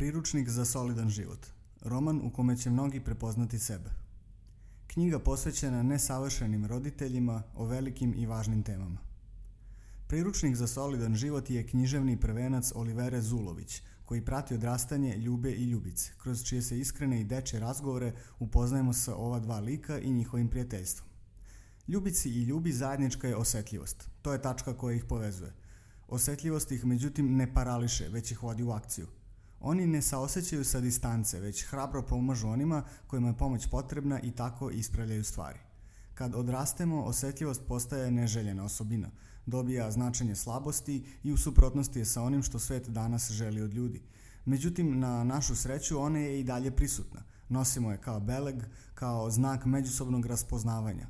Priručnik za solidan život. Roman u kome će mnogi prepoznati sebe. Knjiga posvećena nesavršenim roditeljima o velikim i važnim temama. Priručnik za solidan život je književni prvenac Olivere Zulović, koji prati odrastanje Ljube i Ljubice, kroz čije se iskrene i deče razgovore upoznajemo sa ova dva lika i njihovim prijateljstvom. Ljubici i Ljubi zajednička je osetljivost. To je tačka koja ih povezuje. Osetljivost ih međutim ne parališe, već ih vodi u akciju – Oni ne saosećaju sa distance, već hrabro pomažu onima kojima je pomoć potrebna i tako ispravljaju stvari. Kad odrastemo, osetljivost postaje neželjena osobina, dobija značenje slabosti i u suprotnosti je sa onim što svet danas želi od ljudi. Međutim, na našu sreću ona je i dalje prisutna. Nosimo je kao beleg, kao znak međusobnog raspoznavanja.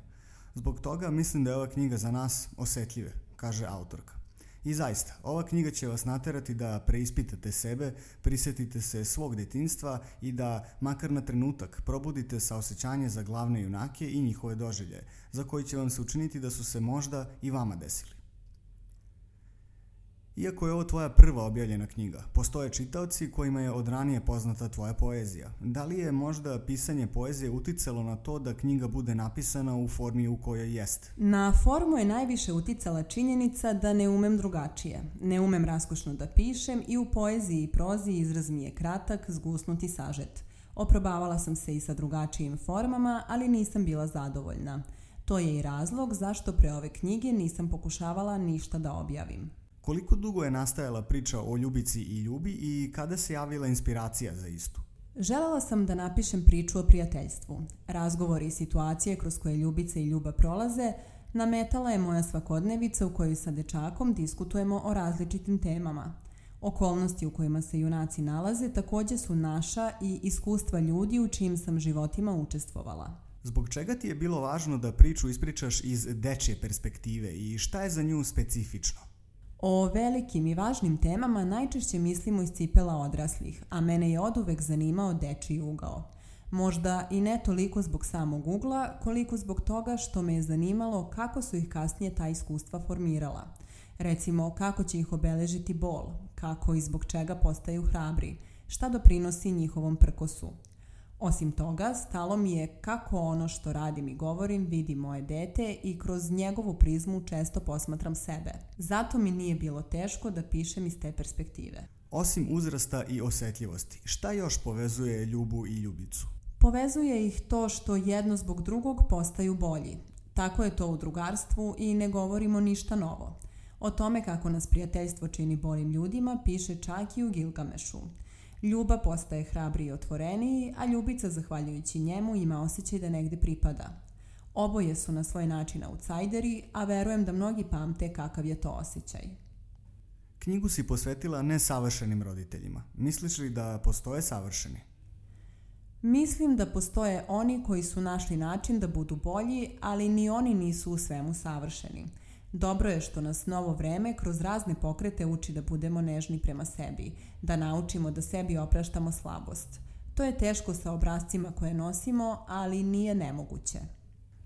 Zbog toga mislim da je ova knjiga za nas osetljive, kaže autorka. I zaista, ova knjiga će vas naterati da preispitate sebe, prisetite se svog detinstva i da, makar na trenutak, probudite saosećanje za glavne junake i njihove doželje, za koji će vam se učiniti da su se možda i vama desili. Iako je ovo tvoja prva objavljena knjiga, postoje čitaoci kojima je od ranije poznata tvoja poezija. Da li je možda pisanje poezije uticalo na to da knjiga bude napisana u formi u kojoj jest? Na formu je najviše uticala činjenica da ne umem drugačije. Ne umem raskošno da pišem i u poeziji i prozi izraz mi je kratak, zgusnut i sažet. Oprobavala sam se i sa drugačijim formama, ali nisam bila zadovoljna. To je i razlog zašto pre ove knjige nisam pokušavala ništa da objavim. Koliko dugo je nastajala priča o Ljubici i Ljubi i kada se javila inspiracija za istu? Želela sam da napišem priču o prijateljstvu. Razgovori i situacije kroz koje Ljubica i Ljuba prolaze nametala je moja svakodnevica u kojoj sa dečakom diskutujemo o različitim temama. Okolnosti u kojima se junaci nalaze takođe su naša i iskustva ljudi u čijim sam životima učestvovala. Zbog čega ti je bilo važno da priču ispričaš iz dečje perspektive i šta je za nju specifično? O velikim i važnim temama najčešće mislimo iz cipela odraslih, a mene je oduvek zanimao dečiji ugao. Možda i ne toliko zbog samog ugla, koliko zbog toga što me je zanimalo kako su ih kasnije ta iskustva formirala. Recimo, kako će ih obeležiti bol, kako i zbog čega postaju hrabri, šta doprinosi njihovom prkosu – Osim toga, stalo mi je kako ono što radim i govorim vidi moje dete i kroz njegovu prizmu često posmatram sebe. Zato mi nije bilo teško da pišem iz te perspektive. Osim uzrasta i osetljivosti, šta još povezuje Ljubu i Ljubicu? Povezuje ih to što jedno zbog drugog postaju bolji. Tako je to u drugarstvu i ne govorimo ništa novo. O tome kako nas prijateljstvo čini boljim ljudima piše čak i u Gilgamešu. Ljuba postaje hrabri i otvoreniji, a Ljubica, zahvaljujući njemu, ima osjećaj da negde pripada. Oboje su na svoj način outsideri, a verujem da mnogi pamte kakav je to osjećaj. Knjigu si posvetila nesavršenim roditeljima. Misliš li da postoje savršeni? Mislim da postoje oni koji su našli način da budu bolji, ali ni oni nisu u svemu savršeni. Dobro je što nas novo vreme kroz razne pokrete uči da budemo nežni prema sebi, da naučimo da sebi opraštamo slabost. To je teško sa obrazcima koje nosimo, ali nije nemoguće.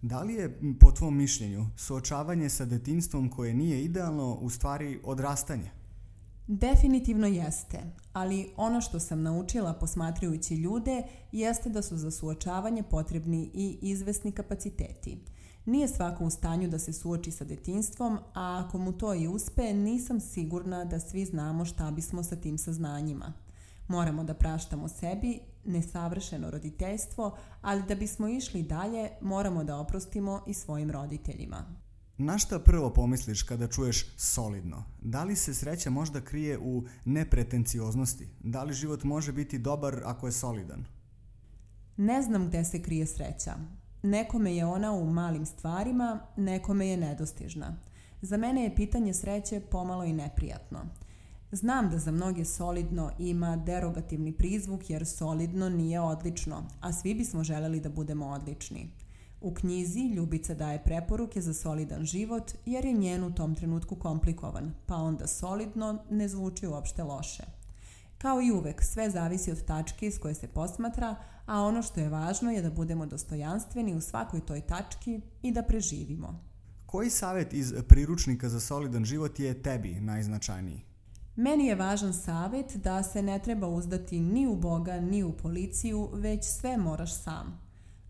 Da li je, po tvom mišljenju, suočavanje sa detinstvom koje nije idealno u stvari odrastanje? Definitivno jeste, ali ono što sam naučila posmatrajući ljude jeste da su za suočavanje potrebni i izvesni kapaciteti – Nije svako u stanju da se suoči sa detinstvom, a ako mu to i uspe, nisam sigurna da svi znamo šta bismo sa tim saznanjima. Moramo da praštamo sebi nesavršeno roditeljstvo, ali da bismo išli dalje, moramo da oprostimo i svojim roditeljima. Na šta prvo pomisliš kada čuješ solidno? Da li se sreća možda krije u nepretencioznosti? Da li život može biti dobar ako je solidan? Ne znam gde se krije sreća. Nekome je ona u malim stvarima, nekome je nedostižna. Za mene je pitanje sreće pomalo i neprijatno. Znam da za mnoge solidno ima derogativni prizvuk jer solidno nije odlično, a svi bismo želeli da budemo odlični. U knjizi Ljubica daje preporuke za solidan život jer je njen u tom trenutku komplikovan, pa onda solidno ne zvuči uopšte loše. Kao i uvek, sve zavisi od tačke iz koje se posmatra, a ono što je važno je da budemo dostojanstveni u svakoj toj tački i da preživimo. Koji savet iz priručnika za solidan život je tebi najznačajniji? Meni je važan savjet da se ne treba uzdati ni u Boga, ni u policiju, već sve moraš sam.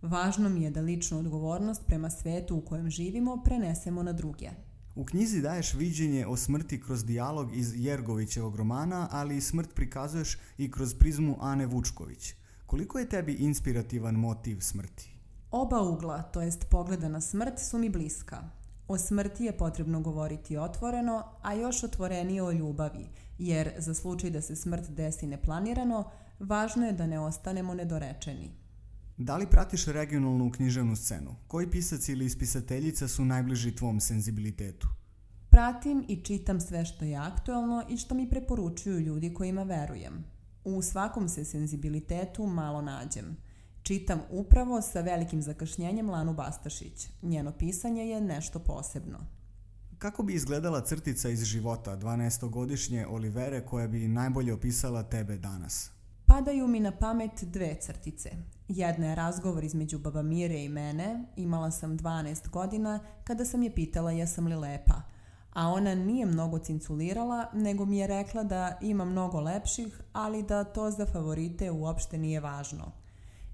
Važno mi je da ličnu odgovornost prema svetu u kojem živimo prenesemo na druge. U knjizi daješ viđenje o smrti kroz dijalog iz Jergovićevog romana, ali i smrt prikazuješ i kroz prizmu Ane Vučković. Koliko je tebi inspirativan motiv smrti? Oba ugla, to jest pogleda na smrt, su mi bliska. O smrti je potrebno govoriti otvoreno, a još otvorenije o ljubavi, jer za slučaj da se smrt desi neplanirano, važno je da ne ostanemo nedorečeni. Da li pratiš regionalnu književnu scenu? Koji pisac ili ispisateljica su najbliži tvom senzibilitetu? Pratim i čitam sve što je aktuelno i što mi preporučuju ljudi kojima verujem. U svakom se senzibilitetu malo nađem. Čitam upravo sa velikim zakašnjenjem Lanu Bastašić. Njeno pisanje je nešto posebno. Kako bi izgledala crtica iz života 12-godišnje Olivere koja bi najbolje opisala tebe danas? Padaju mi na pamet dve crtice. Jedna je razgovor između baba Mire i mene, imala sam 12 godina, kada sam je pitala jesam li lepa. A ona nije mnogo cinculirala, nego mi je rekla da ima mnogo lepših, ali da to za favorite uopšte nije važno.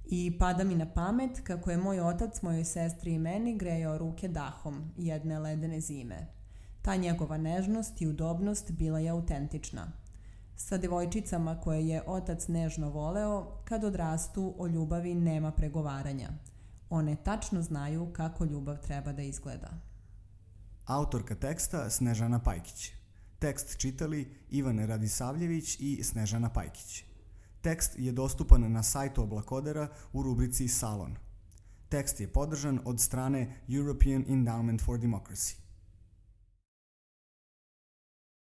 I pada mi na pamet kako je moj otac, mojoj sestri i meni grejao ruke dahom jedne ledene zime. Ta njegova nežnost i udobnost bila je autentična. Sa devojčicama koje je otac nežno voleo, kad odrastu o ljubavi nema pregovaranja. One tačno znaju kako ljubav treba da izgleda. Autorka teksta Snežana Pajkić. Tekst čitali Ivan Radisavljević i Snežana Pajkić. Tekst je dostupan na sajtu Oblakodera u rubrici Salon. Tekst je podržan od strane European Endowment for Democracy.